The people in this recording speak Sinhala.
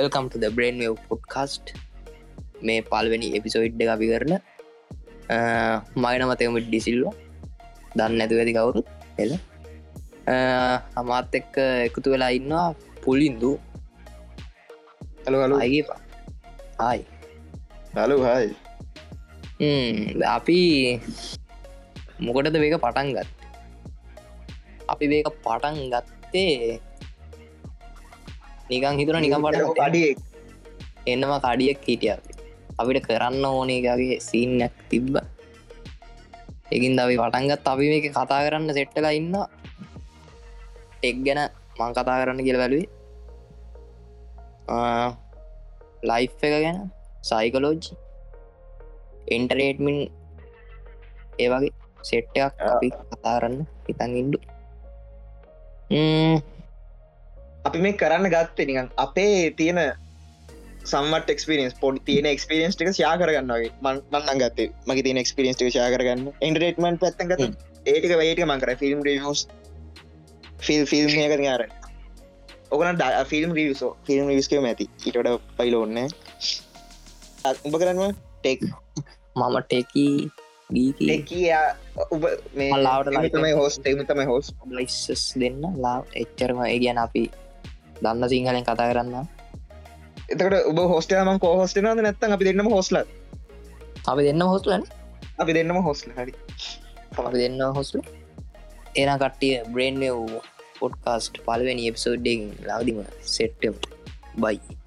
වෙල්කම්ට ද බ්‍රේන් පොඩ්කාස්ට් මේ පල්වැනි එපිසෝයිඩ් අපි කරන මගන මතකමට ඩිසිල්වා දන්න ඇතු ඇති කවුරුත් එල අමාත් එක්ක එකතු වෙලා ඉන්නවා පුලින්දු. හලු හලු අගේ ආයි හලු හයි අපි මොකටද මේක පටන් ගත් අපි මේක පටන් ගත්තේ නිකං හිතුර නිකම් පට අඩියෙක් එන්නම කඩියක් හිටිය. අපිට කරන්න ඕනේගේ සීනක් තිබ්බ. එකින් දවි පටන්ගත් අපි මේක කතා කරන්න සෙට්ටලා ඉන්න එක් ගැන මං කතා කරන්න කියල බැලුවේ. ලයි් එක ගැන සයිකලෝජ් ඉන්ටරේටමින් ඒ වගේ සෙට්ටයක් අපි කතා කරන්න හිතන් ඉන්ඩු අපි මේ කරන්න ගත්තේ නිකන් අපේ තියෙන සම්මට එක්ස්පිරියන්ස් පොඩි තියෙන එක්ස්පිරියන්ස් ටික ෂයා කරගන්නගේ මන්නන් ගත්තේ මගේ තියෙන එක්ස්පිරියන්ස් ටික ෂයා කරගන්න. ඉන්ටරේටමන් පැත්තන් ගත ඒටික වයිට මංකර ෆිල්ම් රිවස් ෆිල් ෆිල්ම් කර යාර ඔගන ෆිල්ම් රිවසෝ ෆිල්ම් විස්කම ඇති. ඉටට පයිලෝන්න උඹ කරන්න ටෙක් මම ටෙකී උබ මේ ලාවට තමයි හෝස් තම හෝස් ලයිස්සස් දෙන්න ලා එච්චරම ඒ ගැන අපි දන්න සිංහලෙන් කතා කරන්න. එතකට ඔබ හෝස්ටම කෝ හෝස්ටනද නැත්තන් අපි දෙන්නම හෝස්ල අපි දෙන්න හොස්ලන අපි දෙන්නම හෝස්ල හරි. අපි දෙන්න හොස්ල එන කට්ටිය බ්‍රේන්් පොඩ්කාස්ට් පලවෙනි එප්සෝඩ්ඩෙන් ලවදිම සෙට්ටම් බයි